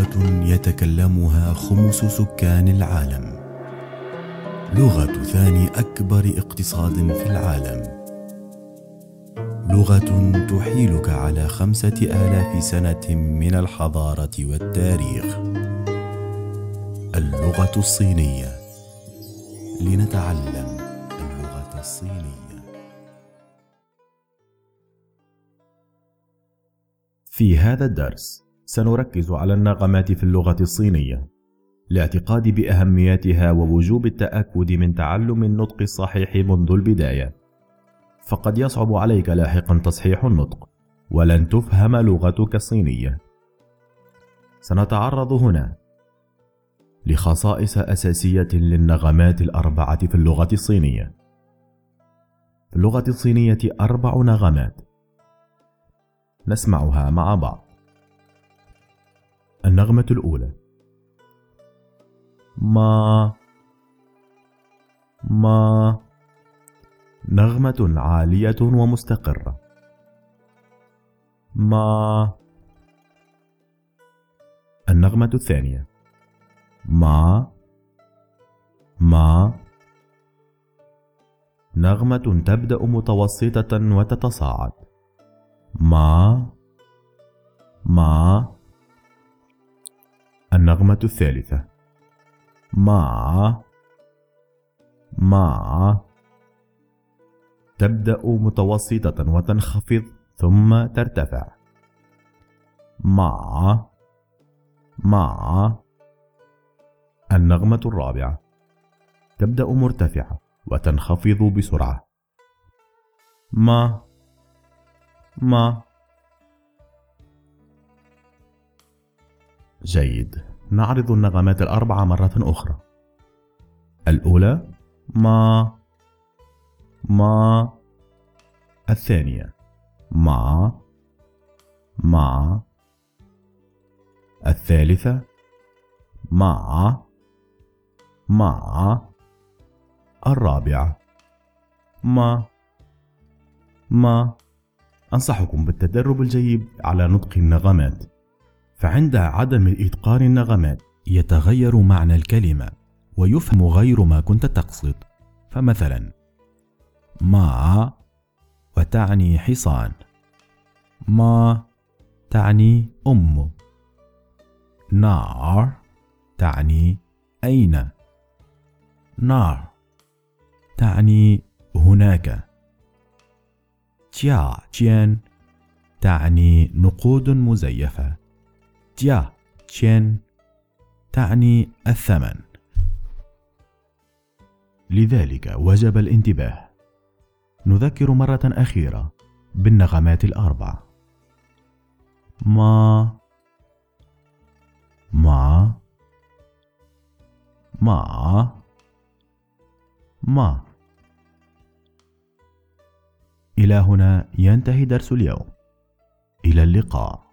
لغة يتكلمها خمس سكان العالم. لغة ثاني أكبر اقتصاد في العالم. لغة تحيلك على خمسة آلاف سنة من الحضارة والتاريخ. اللغة الصينية. لنتعلم اللغة الصينية. في هذا الدرس سنركز على النغمات في اللغة الصينية. لاعتقاد بأهميتها ووجوب التأكد من تعلم النطق الصحيح منذ البداية. فقد يصعب عليك لاحقا تصحيح النطق ولن تفهم لغتك الصينية. سنتعرض هنا لخصائص أساسية للنغمات الأربعة في اللغة الصينية. في اللغة الصينية أربع نغمات. نسمعها مع بعض. النغمة الأولى. ما ما نغمة عالية ومستقرة. ما النغمة الثانية. ما ما نغمة تبدأ متوسطة وتتصاعد. ما ما النغمة الثالثة. ما؟ ما؟ تبدأ متوسطة وتنخفض ثم ترتفع. مع مع النغمة الرابعة. تبدأ مرتفعة وتنخفض بسرعة. ما؟ ما؟ جيد. نعرض النغمات الأربعة مرة أخرى. الأولى ما ما. الثانية مع مع الثالثة مع مع الرابعة ما. ما. أنصحكم بالتدرب الجيد على نطق النغمات. فعند عدم إتقان النغمات يتغير معنى الكلمة ويفهم غير ما كنت تقصد. فمثلا ما وتعني حصان. ما تعني أم. نار تعني أين. نار تعني هناك. جيا جين تعني نقود مزيفة. جيا جين تعني الثمن. لذلك وجب الانتباه. نذكر مرة أخيرة بالنغمات الأربع. ما ما ما ما. إلى هنا ينتهي درس اليوم. إلى اللقاء.